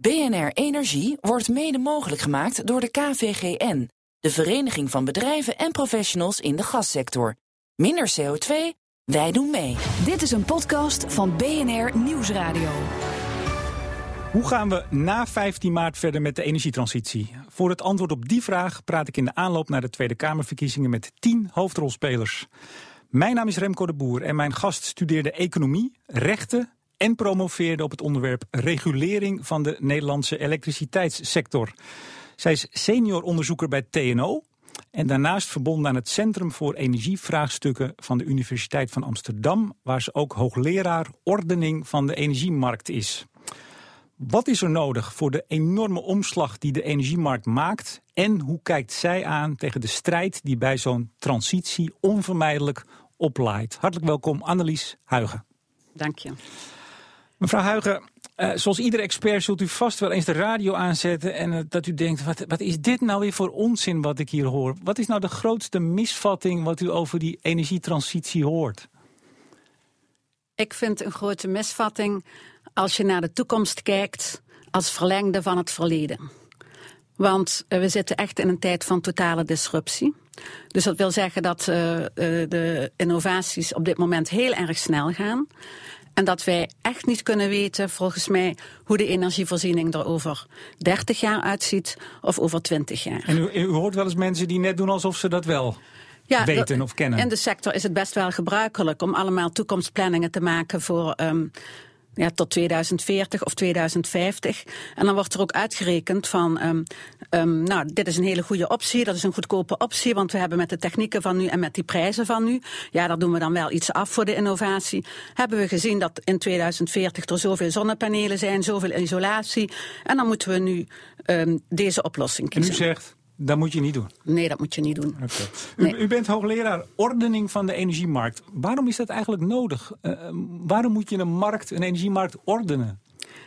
BNR Energie wordt mede mogelijk gemaakt door de KVGN, de Vereniging van Bedrijven en Professionals in de Gassector. Minder CO2, wij doen mee. Dit is een podcast van BNR Nieuwsradio. Hoe gaan we na 15 maart verder met de energietransitie? Voor het antwoord op die vraag praat ik in de aanloop naar de Tweede Kamerverkiezingen met 10 hoofdrolspelers. Mijn naam is Remco de Boer en mijn gast studeerde economie, rechten en promoveerde op het onderwerp regulering van de Nederlandse elektriciteitssector. Zij is senior onderzoeker bij TNO en daarnaast verbonden aan het Centrum voor Energievraagstukken van de Universiteit van Amsterdam, waar ze ook hoogleraar ordening van de energiemarkt is. Wat is er nodig voor de enorme omslag die de energiemarkt maakt? En hoe kijkt zij aan tegen de strijd die bij zo'n transitie onvermijdelijk oplaait? Hartelijk welkom, Annelies Huigen. Dank je. Mevrouw Huigen, uh, zoals iedere expert zult u vast wel eens de radio aanzetten en uh, dat u denkt, wat, wat is dit nou weer voor onzin wat ik hier hoor? Wat is nou de grootste misvatting wat u over die energietransitie hoort? Ik vind een grote misvatting als je naar de toekomst kijkt als verlengde van het verleden. Want uh, we zitten echt in een tijd van totale disruptie. Dus dat wil zeggen dat de innovaties op dit moment heel erg snel gaan. En dat wij echt niet kunnen weten, volgens mij, hoe de energievoorziening er over 30 jaar uitziet of over 20 jaar. En u, u hoort wel eens mensen die net doen alsof ze dat wel ja, weten of kennen. In de sector is het best wel gebruikelijk om allemaal toekomstplanningen te maken voor um, ja, tot 2040 of 2050. En dan wordt er ook uitgerekend van, um, um, nou, dit is een hele goede optie, dat is een goedkope optie, want we hebben met de technieken van nu en met die prijzen van nu, ja, daar doen we dan wel iets af voor de innovatie. Hebben we gezien dat in 2040 er zoveel zonnepanelen zijn, zoveel isolatie, en dan moeten we nu um, deze oplossing kiezen. En u zegt, dat moet je niet doen? Nee, dat moet je niet doen. Okay. U, u, bent hoogleraar ordening van de energiemarkt. Waarom is dat eigenlijk nodig? Uh, waarom moet je een markt, een energiemarkt ordenen?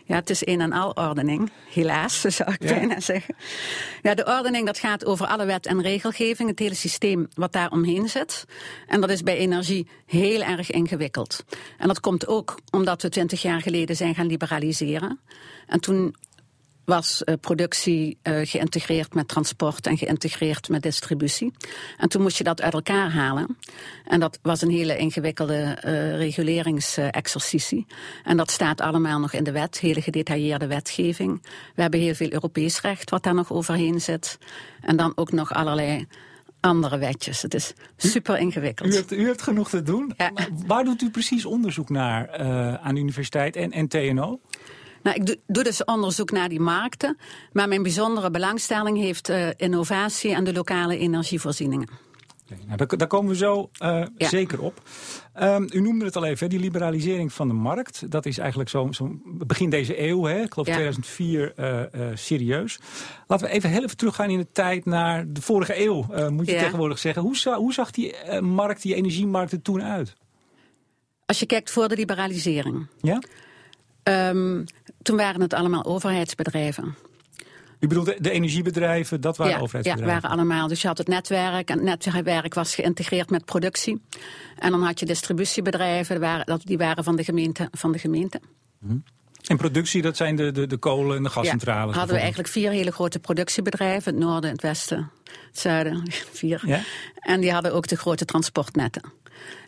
Ja, het is een en al ordening, helaas, zou ik ja. bijna zeggen. Ja, de ordening dat gaat over alle wet en regelgeving, het hele systeem wat daar omheen zit. En dat is bij energie heel erg ingewikkeld. En dat komt ook omdat we twintig jaar geleden zijn gaan liberaliseren. En toen was uh, productie uh, geïntegreerd met transport en geïntegreerd met distributie. En toen moest je dat uit elkaar halen. En dat was een hele ingewikkelde uh, reguleringsexercitie. en dat staat allemaal nog in de wet, hele gedetailleerde wetgeving. We hebben heel veel Europees recht wat daar nog overheen zit. En dan ook nog allerlei andere wetjes. Het is super ingewikkeld. U hebt, u hebt genoeg te doen. Ja. Waar doet u precies onderzoek naar aan de universiteit en, en TNO? Nou, ik doe, dus onderzoek naar die markten. Maar mijn bijzondere belangstelling heeft uh, innovatie en de lokale energievoorzieningen. Okay, nou, daar, daar, komen we zo uh, ja. zeker op. Um, u noemde het al even, die liberalisering van de markt. Dat is eigenlijk zo, zo begin deze eeuw, hè, ik geloof ja. 2004, uh, serieus. Laten we even heel even teruggaan in de tijd naar de vorige eeuw, moet je ja. tegenwoordig zeggen. Hoe, za hoe zag die markt, die energiemarkt er toen uit? Als je kijkt voor de liberalisering. Ja? Um, toen waren het allemaal overheidsbedrijven. U bedoelt de, de energiebedrijven, dat waren ja, overheidsbedrijven? Ja, waren allemaal. Dus je had het netwerk en het netwerk was geïntegreerd met productie. En dan had je distributiebedrijven, die waren, die waren van de gemeente. Van de gemeente. Hm. En productie, dat zijn de, de, de kolen- en de gascentrales? Ja, hadden we eigenlijk vier hele grote productiebedrijven. Het noorden, het westen, het zuiden. Vier. Ja? En die hadden ook de grote transportnetten.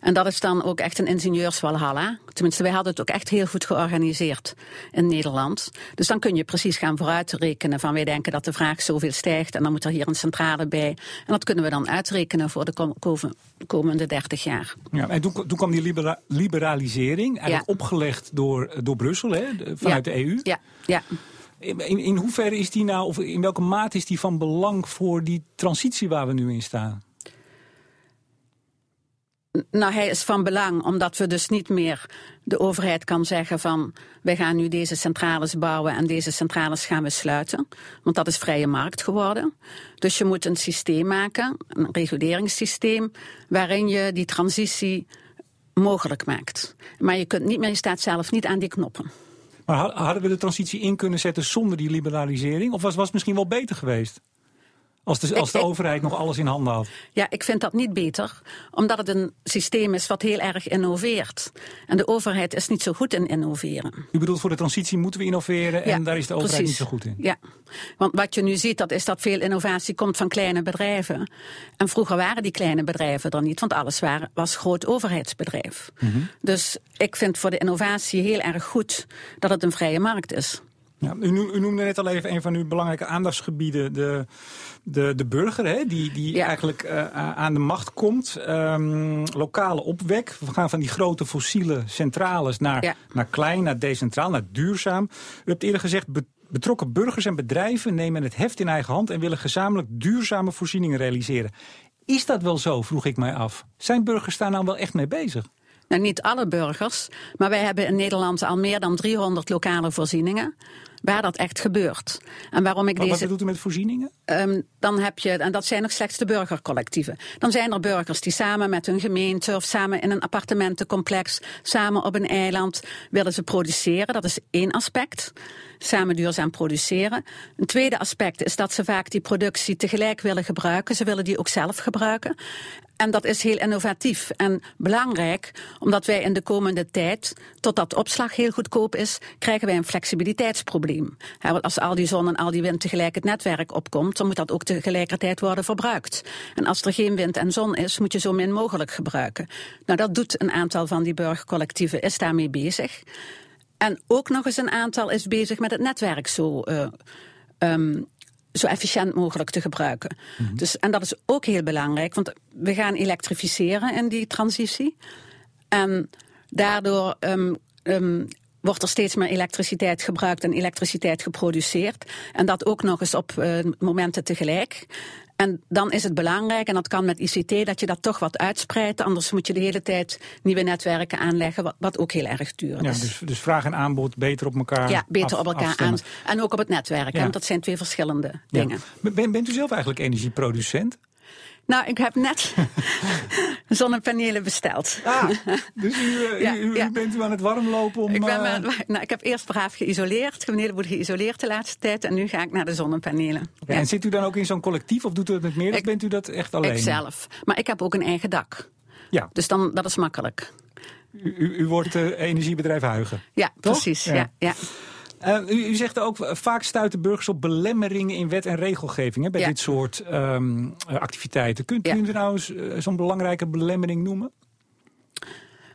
En dat is dan ook echt een ingenieurswalhalla. Tenminste, wij hadden het ook echt heel goed georganiseerd in Nederland. Dus dan kun je precies gaan vooruitrekenen van wij denken dat de vraag zoveel stijgt en dan moet er hier een centrale bij. En dat kunnen we dan uitrekenen voor de komende 30 jaar. Ja, en toen, toen kwam die libera liberalisering, eigenlijk ja. opgelegd door, door Brussel, hè, vanuit ja. de EU. Ja, ja. In, in hoeverre is die nou, of in welke mate is die van belang voor die transitie waar we nu in staan? Nou, hij is van belang omdat we dus niet meer de overheid kan zeggen van wij gaan nu deze centrales bouwen en deze centrales gaan we sluiten. Want dat is vrije markt geworden. Dus je moet een systeem maken, een reguleringssysteem, waarin je die transitie mogelijk maakt. Maar je kunt niet meer, je staat zelf niet aan die knoppen. Maar hadden we de transitie in kunnen zetten zonder die liberalisering? Of was, het misschien wel beter geweest? Als de, als de overheid nog alles in handen had. Ja, ik vind dat niet beter, omdat het een systeem is wat heel erg innoveert. En de overheid is niet zo goed in innoveren. U bedoelt voor de transitie moeten we innoveren en daar is de overheid niet zo goed in? Ja, want wat je nu ziet, dat is dat veel innovatie komt van kleine bedrijven. En vroeger waren die kleine bedrijven er niet, want alles waren, was groot overheidsbedrijf. Mhm. Dus ik vind voor de innovatie heel erg goed dat het een vrije markt is. Ja, u, u, noemde net al even een van uw belangrijke aandachtsgebieden, de, de, de burger, hè, die, die eigenlijk uh, aan de macht komt. Um, lokale opwek. We gaan van die grote fossiele centrales naar, naar klein, naar decentraal, naar duurzaam. U hebt eerder gezegd, betrokken burgers en bedrijven nemen het heft in eigen hand en willen gezamenlijk duurzame voorzieningen realiseren. Is dat wel zo, vroeg ik mij af. Zijn burgers daar nou wel echt mee bezig? Nou, niet alle burgers, maar wij hebben in Nederland al meer dan 300 lokale voorzieningen waar dat echt gebeurt. En waarom ik deze. Wat bedoelt u met voorzieningen? Um, dan heb je, en dat zijn nog slechts de burgercollectieven. Dan zijn er burgers die samen met hun gemeente of samen in een appartementencomplex, samen op een eiland willen ze produceren. Dat is één aspect. Samen duurzaam produceren. Een tweede aspect is dat ze vaak die productie tegelijk willen gebruiken. Ze willen die ook zelf gebruiken. En dat is heel innovatief en belangrijk, omdat wij in de komende tijd, totdat opslag heel goedkoop is, krijgen wij een flexibiliteitsprobleem. als al die zon en al die wind tegelijk het netwerk opkomt, dan moet dat ook tegelijkertijd worden verbruikt. En als er geen wind en zon is, moet je zo min mogelijk gebruiken. Nou, dat doet een aantal van die burgercollectieven, is daarmee bezig. En ook nog eens een aantal is bezig met het netwerk zo uh, um, zo efficiënt mogelijk te gebruiken. Mhm. dus, en dat is ook heel belangrijk, want we gaan elektrificeren in die transitie. En daardoor um, um, wordt er steeds meer elektriciteit gebruikt en elektriciteit geproduceerd. En dat ook nog eens op uh, momenten tegelijk. En dan is het belangrijk, en dat kan met ICT, dat je dat toch wat uitspreidt. Anders moet je de hele tijd nieuwe netwerken aanleggen, wat, ook heel erg duur is. Ja, dus, dus vraag en aanbod beter op elkaar Ja, beter op elkaar aan. En ook op het netwerk, want dat zijn twee verschillende dingen. bent u zelf eigenlijk energieproducent? Nou, ik heb net zonnepanelen besteld. Ah, dus u, eh, u, bent u aan het warmlopen om... Ik, ben, uh... nou, ik heb eerst braaf geïsoleerd. Ik heb een heleboel geïsoleerd de laatste tijd. En nu ga ik naar de zonnepanelen. Ja, en zit u dan ook in zo'n collectief of doet u dat met meer? of bent u dat echt alleen? Ikzelf. Maar ik heb ook een eigen dak. Ja. Dus dan, dat is makkelijk. U, u wordt uh, energiebedrijf Huigen. Ja, precies. ja. ja. Uh, u, u, zegt ook, eh, vaak stuiten burgers op belemmeringen in wet en regelgeving hè, bij dit soort um, activiteiten. Kunt u er nou eens uh, zo'n belangrijke belemmering noemen?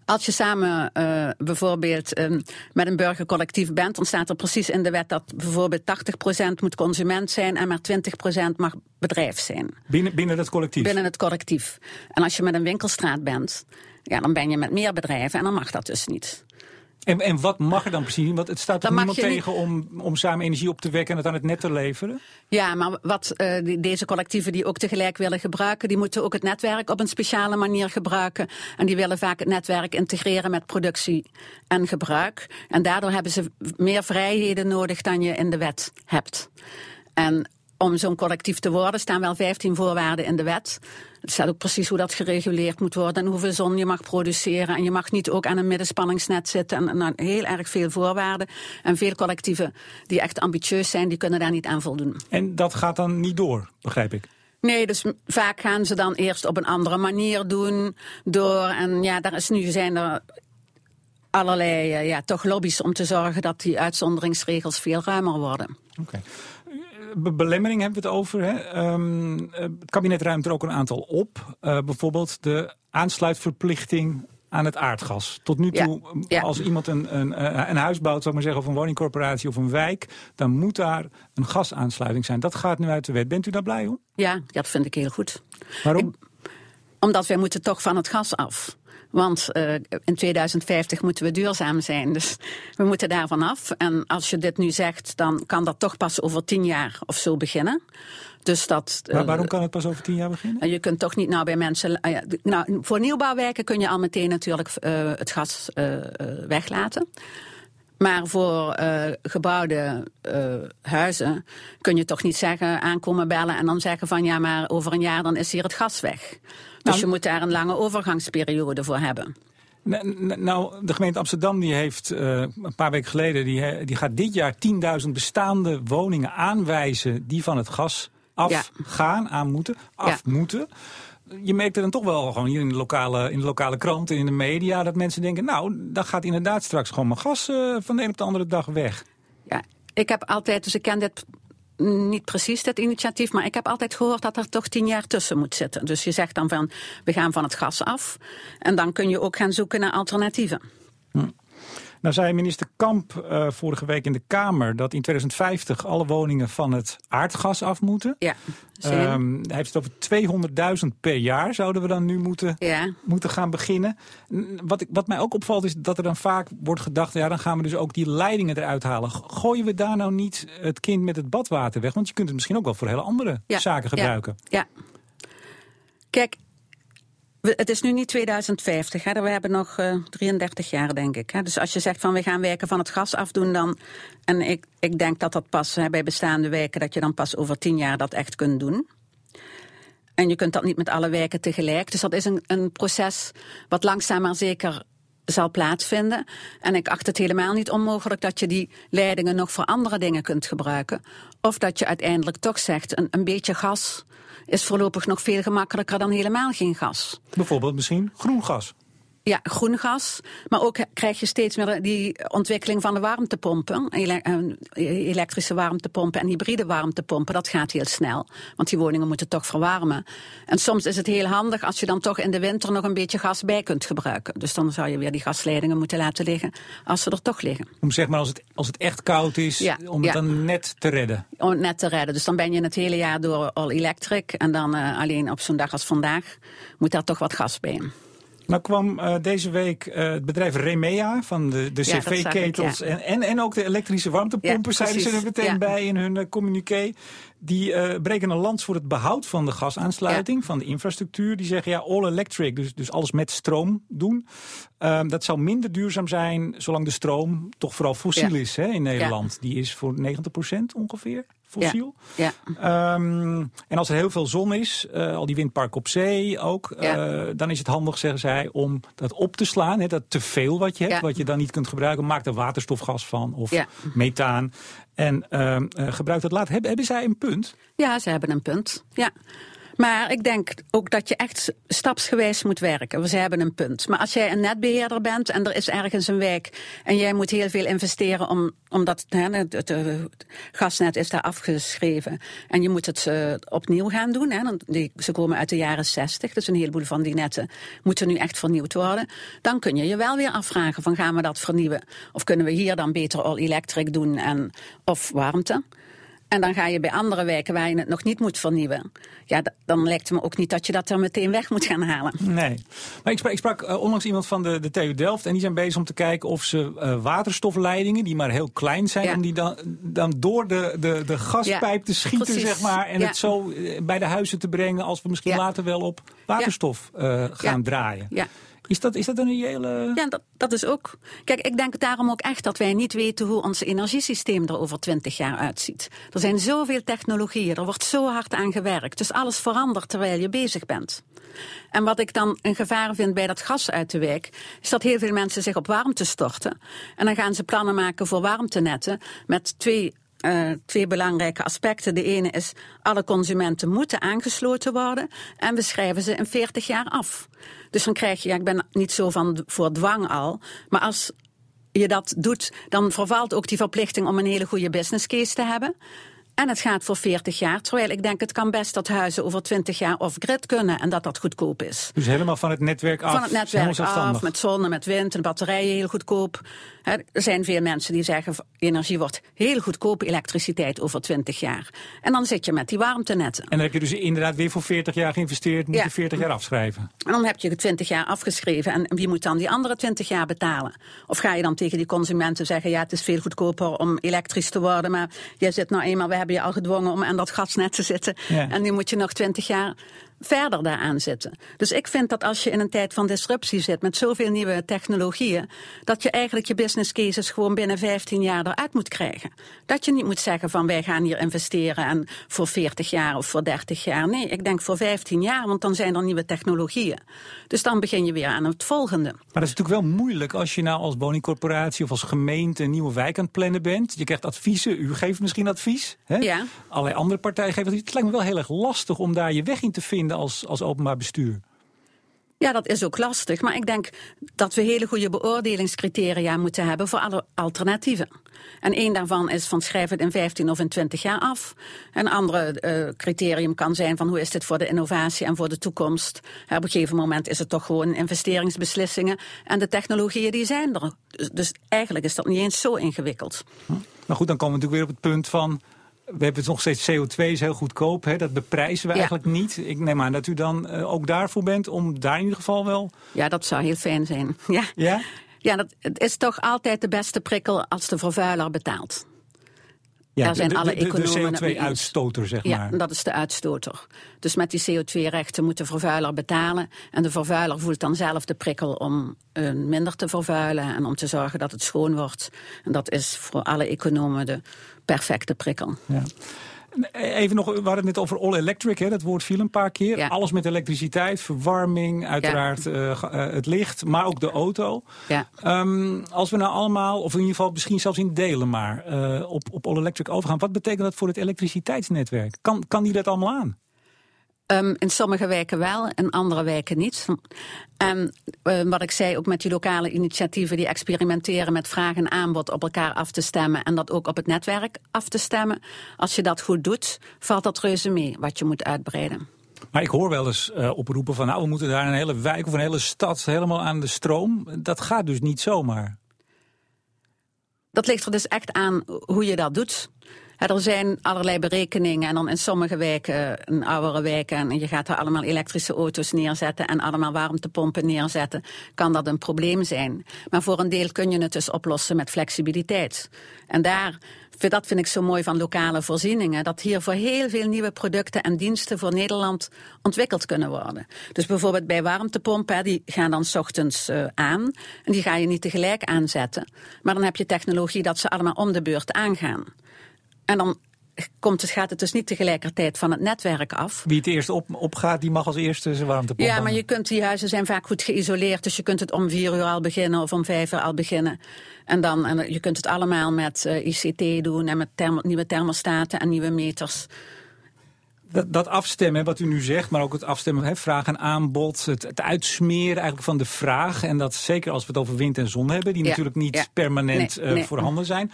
Als je samen uh, bijvoorbeeld uh, met een burgercollectief bent, dan staat er precies in de wet dat bijvoorbeeld 80% moet consument zijn en maar 20% mag bedrijf zijn. Binnen, binnen het collectief? Binnen het collectief. En als je met een winkelstraat bent, ja, dan ben je met meer bedrijven en dan mag dat dus niet. En, en wat mag er dan precies? Want het staat er niemand tegen om, om samen energie op te wekken en het aan het net te leveren? Ja, maar wat uh, deze collectieven die ook tegelijk willen gebruiken, die moeten ook het netwerk op een speciale manier gebruiken. En die willen vaak het netwerk integreren met productie en gebruik. En daardoor hebben ze meer vrijheden nodig dan je in de wet hebt. En om zo'n collectief te worden staan wel 15 voorwaarden in de wet. Het staat ook precies hoe dat gereguleerd moet worden en hoeveel zon je mag produceren. En je mag niet ook aan een middenspanningsnet zitten. En, en heel erg veel voorwaarden. En veel collectieven die echt ambitieus zijn, die kunnen daar niet aan voldoen. En dat gaat dan niet door, begrijp ik? Nee, dus vaak gaan ze dan eerst op een andere manier doen. Door, en ja, daar is nu zijn er allerlei eh, ja, toch lobby's om te zorgen dat die uitzonderingsregels veel ruimer worden. Oké belemmering hebben we het over. Hè? Ehm, eh, het kabinet ruimt er ook een aantal op. Uh, bijvoorbeeld de aansluitverplichting aan het aardgas. Tot nu toe, als iemand een, een, eh, een huis bouwt, zou maar zeggen, of een woningcorporatie of een wijk, dan moet daar een gasaansluiting zijn. Dat gaat nu uit de wet. Bent u daar blij om? Ja, dat vind ik heel goed. Waarom? omdat wij moeten toch van het gas af. Want uh, in 2050 moeten we duurzaam zijn. Dus we moeten daarvan af. En als je dit nu zegt, dan kan dat toch pas over tien jaar of zo beginnen. Dus dat, maar waarom kan het pas over tien jaar beginnen? Je kunt toch niet nou bij mensen. Uh, nou, voor nieuwbouwwijken kun je al meteen natuurlijk uh, het gas weglaten. Maar voor gebouwde huizen kun je toch niet zeggen, aankomen bellen en dan zeggen van ja, maar over een jaar dan is hier het gas weg. Dus je moet daar een lange overgangsperiode voor hebben. Nou, de gemeente Amsterdam die heeft uh, een paar weken geleden... die, die gaat dit jaar 10.000 bestaande woningen aanwijzen die van het gas afgaan, aan moeten, af moeten je merkt er dan toch wel gewoon hier in de lokale, in de lokale krant en in de media... dat mensen denken, nou, dan gaat inderdaad straks gewoon mijn gas uh, van de een op de andere dag weg. Ja, ik heb altijd, dus ik ken dit niet precies, dit initiatief... maar ik heb altijd gehoord dat er toch tien jaar tussen moet zitten. Dus je zegt dan van, we gaan van het gas af... en dan kun je ook gaan zoeken naar alternatieven. Nou zei minister Kamp uh, vorige week in de Kamer dat in 2050 alle woningen van het aardgas af moeten. Ja. Um, hij heeft het over 200.000 per jaar zouden we dan nu moeten, ja. moeten gaan beginnen. Wat, ik, wat mij ook opvalt is dat er dan vaak wordt gedacht, ja dan gaan we dus ook die leidingen eruit halen. Gooien we daar nou niet het kind met het badwater weg? Want je kunt het misschien ook wel voor hele andere ja. zaken gebruiken. Ja. ja. Kijk, het is nu niet 2050, hè? we hebben nog uh, eh, 33 jaar, denk ik. Hè? Dus als je zegt van we gaan werken van het gas afdoen, dan. En ik, ik denk dat dat pas bij bestaande wijken, dat je dan pas over 10 jaar dat echt kunt doen. En je kunt dat niet met alle wijken tegelijk. Dus dat is een, een proces wat langzaam maar zeker zal plaatsvinden. En ik acht het helemaal niet onmogelijk dat je die leidingen nog voor andere dingen kunt gebruiken. Of dat je uiteindelijk toch zegt, een, een beetje gas is voorlopig nog veel gemakkelijker dan helemaal geen gas. Bijvoorbeeld misschien groen gas. Ja, groen gas. Maar ook krijg je steeds meer die ontwikkeling van de warmtepompen. Eh, elektrische warmtepompen en hybride warmtepompen. Dat gaat heel snel. Want die woningen moeten toch verwarmen. En soms is het heel handig als je dan toch in de winter nog een beetje gas bij kunt gebruiken. Dus dan zou je weer die gasleidingen moeten laten liggen als ze er toch liggen. Om zeg maar als het, als het echt koud is, om het dan net te redden. Om het net te redden. Dus dan ben je het hele jaar door all electric. En dan uh, alleen op zo'n dag als vandaag moet daar toch wat gas bij. Nou kwam uh, deze week uh, het bedrijf Remea van de, de ja, cv-ketels ja. en, en, en ook de elektrische warmtepompen, ja, zeiden ze er meteen bij in hun uh, communiqué. Die breken een lans voor het behoud van de gasaansluiting, van de infrastructuur. Die zeggen ja, all electric, dus, dus alles met stroom doen. Ehm, dat zou minder duurzaam zijn zolang de stroom toch vooral fossiel is hè, in Nederland. Die is voor 90% ongeveer fossiel. Ja. Ehm, en als er heel veel zon is, uh, al die windparken op zee ook, uh, dan is het handig, zeggen zij, om dat op te slaan. Hè, dat te veel wat je hebt, wat je dan niet kunt gebruiken, maak er waterstofgas van of methaan. En uh, gebruik dat later. Hebben, hebben zij een punt? Ja, ze hebben een punt. Ja. Maar ik denk ook dat je echt stapsgewijs moet werken. We hebben een punt. Maar als jij een netbeheerder bent en er is ergens een wijk en jij moet heel veel investeren om, omdat het, gasnet is daar afgeschreven en je moet het uh, opnieuw gaan doen. Hè, ze komen uit de jaren 60, dus een heleboel van die netten moeten nu echt vernieuwd worden. Dan kun je je wel weer afvragen van gaan we dat vernieuwen? Of kunnen we hier dan beter all electric doen en, of warmte? En dan ga je bij andere wijken waar je het nog niet moet vernieuwen. Ja, dan lijkt het me ook niet dat je dat er meteen weg moet gaan halen. Nee. Maar ik sprak, ik sprak uh, onlangs iemand van de, de TU Delft. En die zijn bezig om te kijken of ze uh, waterstofleidingen, die maar heel klein zijn, om die dan, dan door de, de, de gaspijp te schieten, zeg maar. En het zo eh, bij de huizen te brengen als we misschien later wel op waterstof gaan draaien. Ja. Is dat, is dat een reële... Ja, dat, dat is ook... Kijk, ik denk daarom ook echt dat wij niet weten hoe ons energiesysteem er over twintig jaar uitziet. Er zijn zoveel technologieën, er wordt zo hard aan gewerkt. Dus alles verandert terwijl je bezig bent. En wat ik dan een gevaar vind bij dat gas uit de wijk, is dat heel veel mensen zich op warmte storten. En dan gaan ze plannen maken voor warmtenetten met twee uh, twee belangrijke aspecten. De ene is, alle consumenten moeten aangesloten worden en we schrijven ze in 40 jaar af. Dus dan krijg je, ja, ik ben niet zo van voor dwang al, maar als je dat doet, dan vervalt ook die verplichting om een hele goede business case te hebben. En het gaat voor 40 jaar. Terwijl ik denk, het kan best dat huizen over 20 jaar off-grid kunnen en dat dat goedkoop is. Dus helemaal van het netwerk af? Van het netwerk af, met zon en met wind en batterijen heel goedkoop. er zijn veel mensen die zeggen, energie wordt heel goedkope elektriciteit over 20 jaar. En dan zit je met die warmtenetten. En dan heb je dus inderdaad weer voor 40 jaar geïnvesteerd, moet je 40 jaar afschrijven. En dan heb je 20 jaar afgeschreven en wie moet dan die andere 20 jaar betalen? Of ga je dan tegen die consumenten zeggen, ja het is veel goedkoper om elektrisch te worden, maar jij zit nou eenmaal, we hebben je al gedwongen om aan dat gasnet te zitten. En nu moet je nog twintig jaar verder daaraan zitten. Dus ik vind dat als je in een tijd van disruptie zit met zoveel nieuwe technologieën, dat je eigenlijk je business cases gewoon binnen 15 jaar eruit moet krijgen. Dat je niet moet zeggen van wij gaan hier investeren en voor 40 jaar of voor 30 jaar. Nee, ik denk voor 15 jaar, want dan zijn er nieuwe technologieën. Dus dan begin je weer aan het volgende. Maar dat is natuurlijk wel moeilijk als je nou als woningcorporatie of als gemeente een nieuwe wijk aan het plannen bent. Je krijgt adviezen, u geeft misschien advies. Hè? Ja. Allerlei andere partijen geven advies. Het lijkt me wel heel erg lastig om daar je weg in te vinden als, als openbaar bestuur. Ja, dat is ook lastig. Maar ik denk dat we hele goede beoordelingscriteria moeten hebben voor alle alternatieven. En één daarvan is van schrijf het in 15 of in 20 jaar af. Een andere uh, criterium kan zijn van hoe is dit voor de innovatie en voor de toekomst. op een gegeven moment is het toch gewoon investeringsbeslissingen. En de technologieën die zijn er. Dus, dus eigenlijk is dat niet eens zo ingewikkeld. Maar goed, dan komen we natuurlijk weer op het punt van we hebben het nog steeds CO2 is heel goedkoop. Hè? Dat beprijzen we eigenlijk niet. Ik neem aan dat u dan uh, ook daarvoor bent om daar in ieder geval wel. Ja, dat zou heel fijn zijn. Ja, ja? ja dat, het is toch altijd de beste prikkel als de vervuiler betaalt. Ja, Daar zijn de, alle economen de CO2-uitstoter, zeg maar. Ja, dat is de uitstoter. Dus met die CO2-rechten moet de vervuiler betalen. En de vervuiler voelt dan zelf de prikkel om uh, minder te vervuilen... en om te zorgen dat het schoon wordt. En dat is voor alle economen de perfecte prikkel. Ja. Even nog, we hadden het net over all electric, hè, dat woord viel een paar keer. Alles met elektriciteit, verwarming, uiteraard uh, uh, het licht, maar ook de auto. Ja. Um, als we nou allemaal, of in ieder geval misschien zelfs in delen maar, uh, op, op all electric overgaan, wat betekent dat voor het elektriciteitsnetwerk? Kan, kan die dat allemaal aan? Um, in sommige wijken wel, in andere wijken niet. En uh, wat ik zei, ook met die lokale initiatieven die experimenteren met vraag en aanbod op elkaar af te stemmen en dat ook op het netwerk af te stemmen. Als je dat goed doet, valt dat reuze mee wat je moet uitbreiden. Maar ik hoor wel eens uh, oproepen van nou, we moeten daar een hele wijk of een hele stad helemaal aan de stroom. Dat gaat dus niet zomaar. Dat ligt er dus echt aan hoe je dat doet. Er zijn allerlei berekeningen en dan in sommige wijken, in oudere wijken, en je gaat daar allemaal elektrische auto's neerzetten en allemaal warmtepompen neerzetten, kan dat een probleem zijn. Maar voor een deel kun je het dus oplossen met flexibiliteit. En daar, dat vind ik zo mooi van lokale voorzieningen, dat hier voor heel veel nieuwe producten en diensten voor Nederland ontwikkeld kunnen worden. Dus bijvoorbeeld bij warmtepompen, die gaan dan s ochtends uh, aan en die ga je niet tegelijk aanzetten. Maar dan heb je technologie dat ze allemaal om de beurt aangaan. En dan komt het, gaat het dus niet tegelijkertijd van het netwerk af. Wie het eerst op, opgaat, die mag als eerste zijn warmtepomp Ja, maar je kunt, die huizen zijn vaak goed geïsoleerd. Dus je kunt het om vier uur al beginnen of om vijf uur al beginnen. En, dan, en je kunt het allemaal met uh, eh, ICT doen en met thermo, nieuwe thermostaten en nieuwe meters dat, dat, afstemmen, wat u nu zegt, maar ook het afstemmen, hè, vraag en aanbod, het, het, uitsmeren eigenlijk van de vraag. En dat zeker als we het over wind en zon hebben, die natuurlijk niet permanent uh, voorhanden zijn.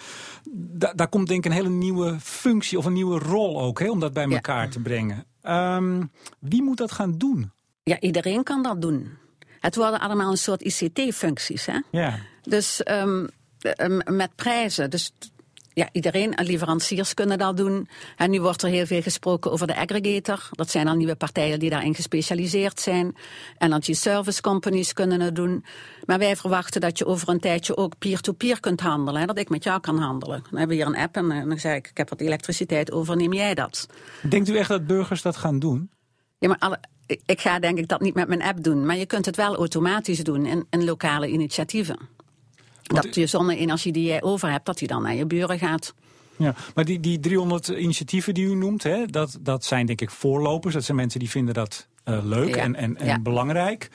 Da daar komt denk ik een hele nieuwe functie of een nieuwe rol ook, hè, om dat bij elkaar te brengen. Um, wie moet dat gaan doen? Ja, iedereen kan dat doen. Het worden allemaal een soort ICT-functies. Hè? Ja. Dus um, met prijzen. Dus ja, iedereen, en leveranciers kunnen dat doen. En nu wordt er heel veel gesproken over de aggregator. Dat zijn dan nieuwe partijen die daarin gespecialiseerd zijn. Energy service companies kunnen het doen. Maar wij verwachten dat je over een tijdje ook peer-to-peer kunt handelen. Hè, dat ik met jou kan handelen. Dan hebben we hier een app en eh, dan zeg ik, ik heb wat elektriciteit over, neem jij dat? Denkt u echt dat burgers dat gaan doen? Ja, maar alle, ik ga denk ik dat niet met mijn app doen. Maar je kunt het wel automatisch doen in, in lokale initiatieven dat je zonne-energie die jij over hebt, dat die dan naar je buren gaat. Ja, maar die, die 300 initiatieven die u noemt, hè, dat, dat zijn denk ik voorlopers. Dat zijn mensen die vinden dat uh, leuk en, en, en belangrijk.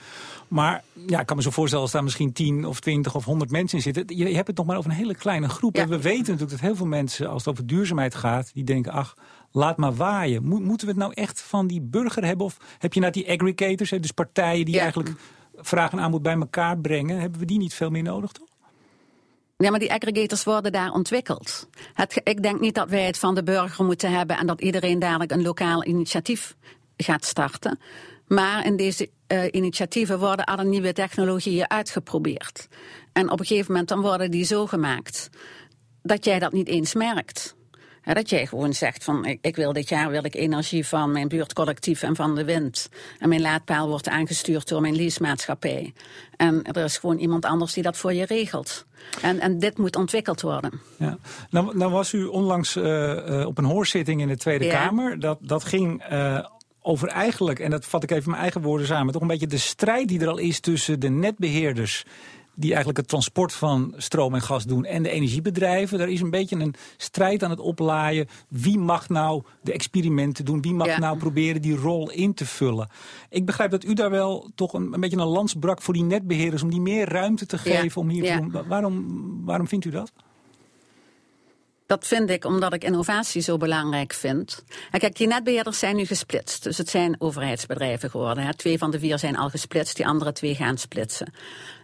Maar ja, ik kan me zo voorstellen als daar misschien 10 of 20 of 100 mensen in zitten. Je, je hebt het nog maar over een hele kleine groep. En we weten natuurlijk dat heel veel mensen, als het over duurzaamheid gaat, die denken, ach, laat maar waaien. moeten we het nou echt van die burger hebben? Of heb je nou die aggregators, dus partijen die eigenlijk vraag en aanbod bij elkaar brengen? Hebben we die niet veel meer nodig, toch? Ja, maar die aggregators worden daar ontwikkeld. Het, ik denk niet dat wij het van de burger moeten hebben en dat iedereen dadelijk een lokaal initiatief gaat starten. Maar in deze uh, initiatieven worden alle nieuwe technologieën uitgeprobeerd. En op een gegeven moment dan worden die zo gemaakt dat jij dat niet eens merkt dat jij gewoon zegt van ik, ik, wil dit jaar wil ik energie van mijn buurtcollectief en van de wind. En mijn laadpaal wordt aangestuurd door mijn leasemaatschappij. En er is gewoon iemand anders die dat voor je regelt. En, en dit moet ontwikkeld worden. Ja. Nou, nou was u onlangs uh, uh, op een hoorzitting in de Tweede Kamer. Dat, dat ging uh, over eigenlijk, en dat vat ik even mijn eigen woorden samen, toch een beetje de strijd die er al is tussen de netbeheerders die eigenlijk het transport van stroom en gas doen en de energiebedrijven. Er is een beetje een strijd aan het oplaaien. Wie mag nou de experimenten doen? Wie mag nou proberen die rol in te vullen? Ik begrijp dat u daar wel toch een, een beetje een lans brak voor die netbeheerders om die meer ruimte te geven om hier te doen. Waarom, waarom vindt u dat? Dat vind ik omdat ik innovatie zo belangrijk vind. En kijk, die netbeheerders zijn nu gesplitst. Dus het zijn overheidsbedrijven geworden. Twee van de vier zijn al gesplitst, die andere twee gaan splitsen.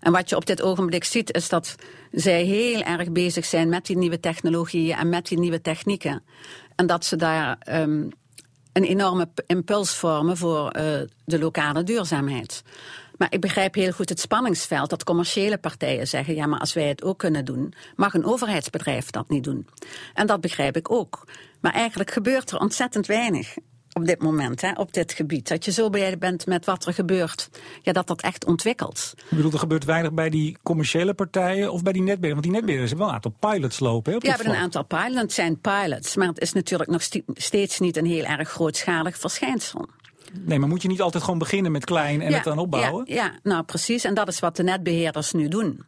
En wat je op dit ogenblik ziet, is dat zij heel erg bezig zijn met die nieuwe technologieën en met die nieuwe technieken. En dat ze daar um, een enorme impuls vormen voor uh, de lokale duurzaamheid. Maar ik begrijp heel goed het spanningsveld dat commerciële partijen zeggen: ja, maar als wij het ook kunnen doen, mag een overheidsbedrijf dat niet doen. En dat begrijp ik ook. Maar eigenlijk gebeurt er ontzettend weinig op dit moment, hè, op dit gebied. Dat je zo blij bent met wat er gebeurt. Ja, dat dat echt ontwikkelt. Ik bedoel, er gebeurt weinig bij die commerciële partijen of bij die netbeheerders? Want die netbeheerders hebben wel een aantal pilots lopen. Hè, ja, we hebben een aantal pilots. Het zijn pilots. Maar het is natuurlijk nog steeds niet een heel erg grootschalig verschijnsel. Nee, maar moet je niet altijd gewoon beginnen met klein en het dan opbouwen? Ja, ja, nou precies. En dat is wat de netbeheerders nu doen.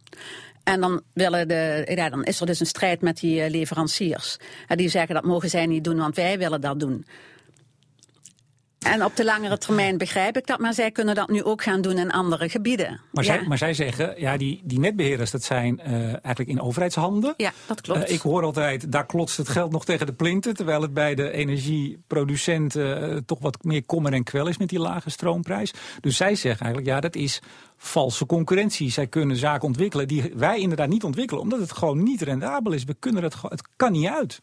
En dan, willen de, ja, dan is er dus een strijd met die eh, leveranciers. Die zeggen dat mogen zij niet doen, want wij willen dat doen. En op de langere termijn begrijp ik dat, maar zij kunnen dat nu ook gaan doen in andere gebieden. Maar, zij, maar zij zeggen, ja, die, die netbeheerders, dat zijn uh, eigenlijk in overheidshanden. Ja, dat klopt. Uh, ik hoor altijd, daar klotst het geld nog tegen de plinten, terwijl het bij de energieproducenten uh, toch wat meer kommer en kwel is met die lage stroomprijs. Dus zij zeggen eigenlijk, ja, dat is valse concurrentie. Zij kunnen zaken ontwikkelen die wij inderdaad niet ontwikkelen, omdat het gewoon niet rendabel is. We kunnen het, het kan niet uit.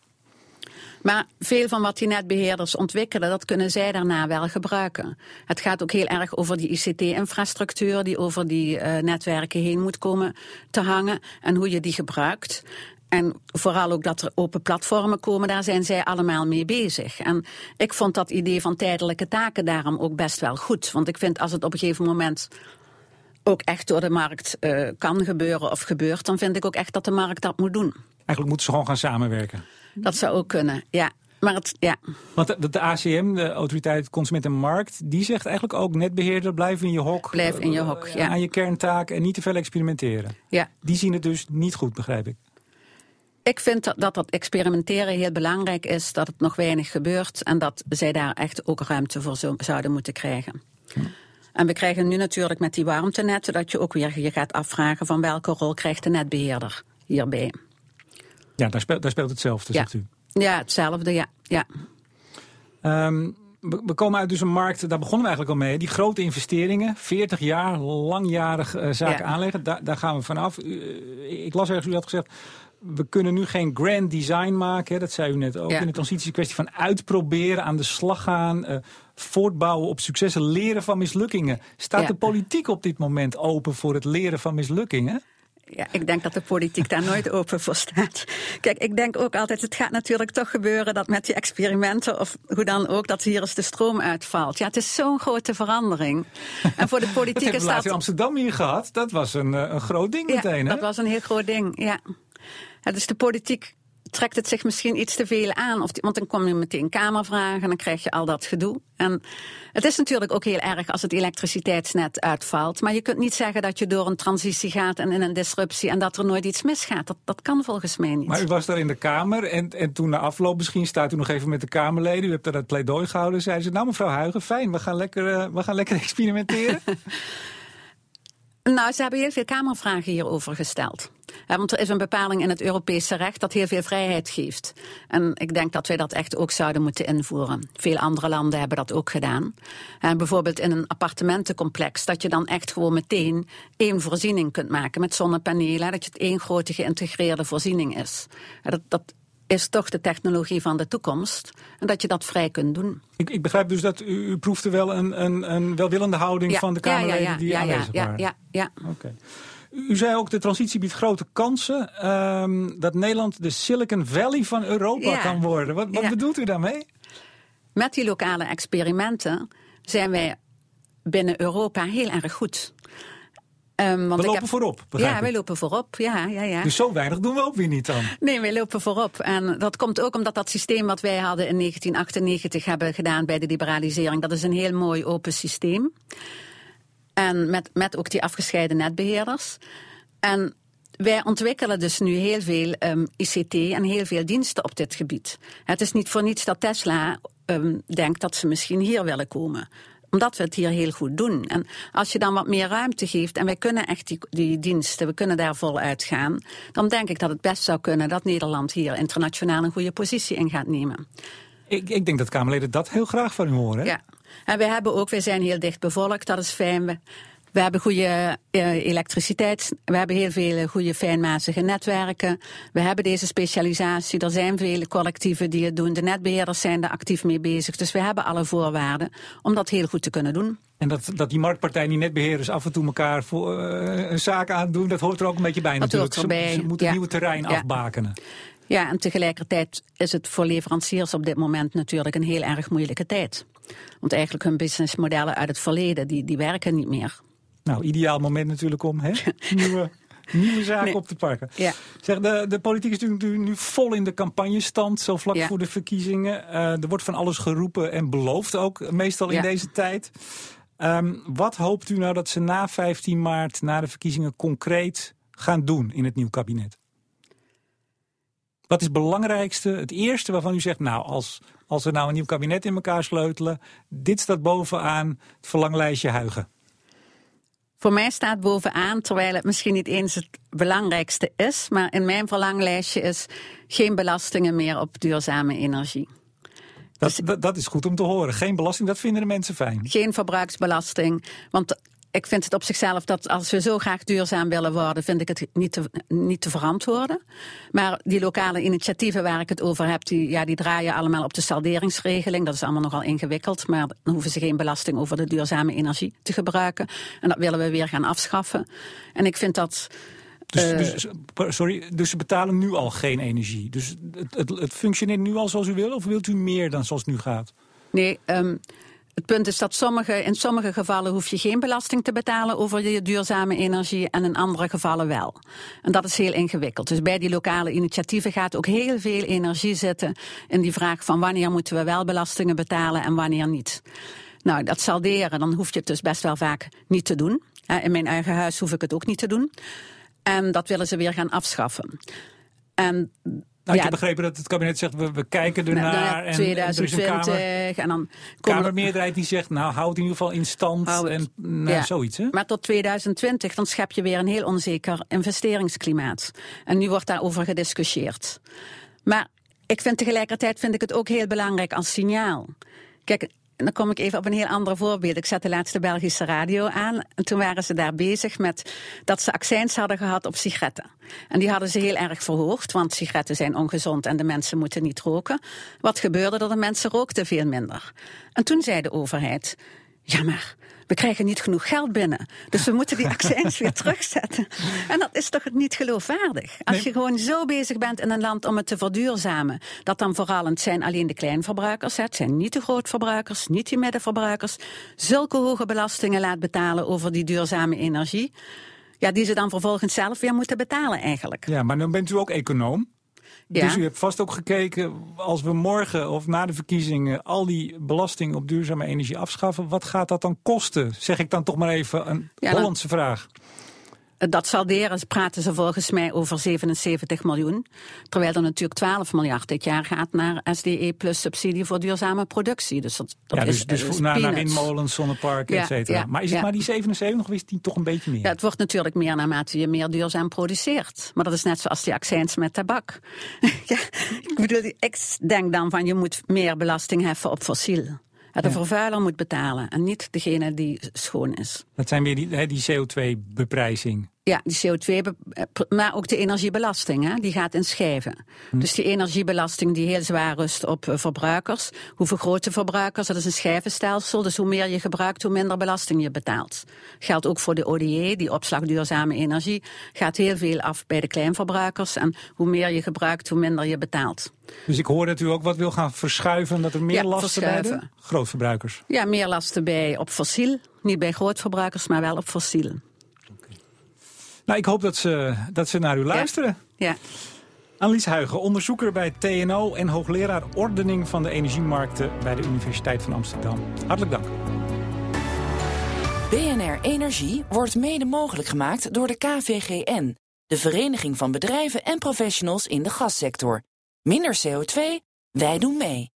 Maar veel van wat die netbeheerders ontwikkelen, dat kunnen zij daarna wel gebruiken. Het gaat ook heel erg over die ICT-infrastructuur die over die uh, netwerken heen moet komen te hangen en hoe je die gebruikt. En vooral ook dat er open platformen komen, daar zijn zij allemaal mee bezig. En ik vond dat idee van tijdelijke taken daarom ook best wel goed. Want ik vind als het op een gegeven moment ook echt door de markt uh, kan gebeuren of gebeurt, dan vind ik ook echt dat de markt dat moet doen. Eigenlijk moeten ze gewoon gaan samenwerken. Dat zou ook kunnen, ja. Maar het, ja. Want de, de, ACM, de Autoriteit Consument en Markt, die zegt eigenlijk ook netbeheerder, blijf in je hok. Blijf in je hok, ja. Aan je kerntaak en niet te veel experimenteren. Ja. Die zien het dus niet goed, begrijp ik. Ik vind dat, dat dat experimenteren heel belangrijk is, dat het nog weinig gebeurt en dat zij daar echt ook ruimte voor zo, zouden moeten krijgen. En we krijgen nu natuurlijk met die warmtenetten dat je ook weer je gaat afvragen van welke rol krijgt de netbeheerder hierbij. Ja, daar speelt, daar speelt hetzelfde, ja. zegt u. Ja, hetzelfde, ja. ja. Um, we komen uit dus een markt, daar begonnen we eigenlijk al mee. Die grote investeringen, 40 jaar, langjarig uh, zaken ja. aanleggen, daar, daar gaan we vanaf. Uh, ik las ergens, u had gezegd, we kunnen nu geen grand design maken. Dat zei u net ook. Ja. In de transitie is kwestie van uitproberen, aan de slag gaan, uh, voortbouwen op successen, leren van mislukkingen. Staat ja. de politiek op dit moment open voor het leren van mislukkingen? Ja, ik denk dat de politiek daar nooit open voor staat. Kijk, ik denk ook altijd, het gaat natuurlijk toch gebeuren dat met die experimenten, of hoe dan ook, dat hier eens de stroom uitvalt. Ja, het is zo'n grote verandering. En voor de politiek dat is dat... in Amsterdam hier gehad. Dat was een, een groot ding ja, meteen, hè? dat was een heel groot ding, ja. ja dus de politiek trekt het zich misschien iets te veel aan. Of want dan kom je meteen kamervragen en dan krijg je al dat gedoe. En het is natuurlijk ook heel erg als het elektriciteitsnet uitvalt. Maar je kunt niet zeggen dat je door een transitie gaat en in een disruptie en dat er nooit iets misgaat. Dat, dat kan volgens mij niet. Maar u was daar in de Kamer en, en toen na afloop misschien staat u nog even met de Kamerleden. U hebt daar dat pleidooi gehouden. Zeiden ze, nou mevrouw Huigen, fijn, we gaan lekker, uh, we gaan lekker experimenteren. Nou, ze hebben heel veel Kamervragen hierover gesteld. Ja, want er is een bepaling in het Europese recht dat heel veel vrijheid geeft. En ik denk dat wij dat echt ook zouden moeten invoeren. Veel andere landen hebben dat ook gedaan. En bijvoorbeeld in een appartementencomplex, dat je dan echt gewoon meteen één voorziening kunt maken met zonnepanelen. Dat je het één grote geïntegreerde voorziening is. Dat, dat is toch de technologie van de toekomst. En dat je dat vrij kunt doen. Ik, ik begrijp dus dat u, u proefde wel een, een, een welwillende houding ja, van de Kamerleden ja, ja, die aanwezig ja, waren. Ja, ja, Oké. Okay. U zei ook, de transitie biedt grote kansen. Um, dat Nederland de Silicon Valley van Europa ja. kan worden. Wat, wat Ja. bedoelt u daarmee? Met die lokale experimenten zijn wij binnen Europa heel erg goed. Um, want we lopen voorop, Ja, wij lopen voorop, ja, ja, ja. Dus zo weinig doen we ook weer niet dan? Nee, wij lopen voorop. En dat komt ook omdat dat systeem wat wij hadden in 1998 hebben gedaan bij de liberalisering, dat is een heel mooi open systeem. En met, met ook die afgescheiden netbeheerders. En wij ontwikkelen dus nu heel veel um, ICT en heel veel diensten op dit gebied. Het is niet voor niets dat Tesla um, denkt dat ze misschien hier willen komen omdat we het hier heel goed doen. En als je dan wat meer ruimte geeft en wij kunnen echt die, die diensten, we kunnen daar voluit gaan, dan denk ik dat het best zou kunnen dat Nederland hier internationaal een goede positie in gaat nemen. Ik, ik denk dat Kamerleden dat heel graag van u horen. Ja. En wij hebben ook, wij zijn heel dicht bevolkt, dat is fijn. We, we hebben goede uh, elektriciteit, we hebben heel veel goede fijnmazige netwerken. We hebben deze specialisatie, er zijn vele collectieven die het doen. De netbeheerders zijn er actief mee bezig. Dus we hebben alle voorwaarden om dat heel goed te kunnen doen. En dat, dat die marktpartij, die netbeheerders af en toe elkaar voor uh, een zaak aandoen, dat hoort er ook een beetje bij dat natuurlijk. Hoort erbij. Ze, ze moeten ja. nieuwe terrein ja. afbakenen. Ja, en tegelijkertijd is het voor leveranciers op dit moment natuurlijk een heel erg moeilijke tijd. Want eigenlijk hun businessmodellen uit het verleden, die, die werken niet meer. Nou, ideaal moment natuurlijk om hè? nieuwe, nieuwe zaken nee. op te pakken. Ja. Zeg, de, de politiek is natuurlijk nu vol in de campagnestand, zo vlak ja. voor de verkiezingen. Uh, er wordt van alles geroepen en beloofd ook, meestal in deze tijd. Um, wat hoopt u nou dat ze na 15 maart, na de verkiezingen, concreet gaan doen in het nieuw kabinet? Wat is het belangrijkste, het eerste waarvan u zegt, nou, als, als we nou een nieuw kabinet in elkaar sleutelen, dit staat bovenaan het verlanglijstje Huigen? Voor mij staat bovenaan, terwijl het misschien niet eens het belangrijkste is, maar in mijn verlanglijstje is geen belastingen meer op duurzame energie. Dat, dus, dat, dat, is goed om te horen. Geen belasting, dat vinden de mensen fijn. Geen verbruiksbelasting. Want ik vind het op zichzelf dat als we zo graag duurzaam willen worden, vind ik het niet te, niet te verantwoorden. Maar die lokale initiatieven waar ik het over heb, die, ja, die draaien allemaal op de salderingsregeling. Dat is allemaal nogal ingewikkeld, maar dan hoeven ze geen belasting over de duurzame energie te gebruiken. En dat willen we weer gaan afschaffen. En ik vind dat. Dus, uh, dus, sorry, dus ze betalen nu al geen energie. Dus het, het, het, functioneert nu al zoals u wil, of wilt u meer dan zoals het nu gaat? Nee, um, het punt is dat sommige, in sommige gevallen hoef je geen belasting te betalen over je duurzame energie en in andere gevallen wel. En dat is heel ingewikkeld. Dus bij die lokale initiatieven gaat ook heel veel energie zitten in die vraag van wanneer moeten we wel belastingen betalen en wanneer niet. Nou, dat salderen, dan hoef je het dus best wel vaak niet te doen. In mijn eigen huis hoef ik het ook niet te doen. En dat willen ze weer gaan afschaffen. En nou, ik heb begrepen dat het kabinet zegt, we, we kijken ernaar. Nou, ja, 2020 en, er is een kamer, en dan kamermeerderheid die zegt, nou houd in ieder geval in stand en nou, ja. zoiets. Hè? Maar tot 2020 dan schep je weer een heel onzeker investeringsklimaat. En nu wordt daarover gediscussieerd. Maar ik vind tegelijkertijd vind ik het ook heel belangrijk als signaal. Kijk, dan kom ik even op een heel ander voorbeeld. Ik zet de laatste Belgische radio aan. En toen waren ze daar bezig met dat ze accijns hadden gehad op sigaretten. En die hadden ze heel erg verhoogd, want sigaretten zijn ongezond en de mensen moeten niet roken. Wat gebeurde er? De mensen rookten veel minder. En toen zei de overheid, ja maar we krijgen niet genoeg geld binnen. Dus we moeten die accijns weer terugzetten. En dat is toch niet geloofwaardig? Als je gewoon zo bezig bent in een land om het te verduurzamen, dat dan vooral, het zijn alleen de kleinverbruikers, het zijn niet de grootverbruikers, niet die middenverbruikers, zulke hoge belastingen laat betalen over die duurzame energie. Ja, die ze dan vervolgens zelf weer moeten betalen eigenlijk. Ja, maar dan bent u ook econoom. Ja. Dus u hebt vast ook gekeken, als we morgen of na de verkiezingen al die belasting op duurzame energie afschaffen, wat gaat dat dan kosten? Zeg ik dan toch maar even een Ja, Hollandse vraag. Dat salderen praten ze volgens mij over 77 miljoen. Terwijl er natuurlijk 12 miljard dit jaar gaat naar SDE plus subsidie voor duurzame productie. Dus dat, dat ja, dus, is, dus is naar, naar peanuts. windmolens, zonneparken, Ja, et cetera. ja, maar is het maar die 77 of is die toch een beetje meer? Ja, het wordt natuurlijk meer naarmate je meer duurzaam produceert. Maar dat is net zoals die accijns met tabak. ja, ik bedoel, ik denk dan van je moet meer belasting heffen op fossiel. De Ja. vervuiler moet betalen en niet degene die schoon is. Dat zijn weer die, die CO2-beprijzing. Ja, die CO2, be- eh, maar ook de energiebelasting, hè, die gaat in schijven. Hm. Dus die energiebelasting die heel zwaar rust op eh, verbruikers. Hoe vergroten verbruikers? Dat is een schijvenstelsel. Dus hoe meer je gebruikt, hoe minder belasting je betaalt. Geldt ook voor de ODE, die opslag duurzame energie. Gaat heel veel af bij de kleinverbruikers. En hoe meer je gebruikt, hoe minder je betaalt. Dus ik hoor dat u ook wat wil gaan verschuiven, dat er meer Ja, lasten bij de grootverbruikers. Ja, meer lasten bij op fossiel. Niet bij grootverbruikers, maar wel op fossiel. Nou, ik hoop dat ze, dat ze naar u luisteren. Ja. Annelies Huigen, onderzoeker bij TNO en hoogleraar ordening van de energiemarkten bij de Universiteit van Amsterdam. Hartelijk dank. BNR Energie wordt mede mogelijk gemaakt door de KVGN, de Vereniging van Bedrijven en Professionals in de Gassector. Minder CO2, wij doen mee.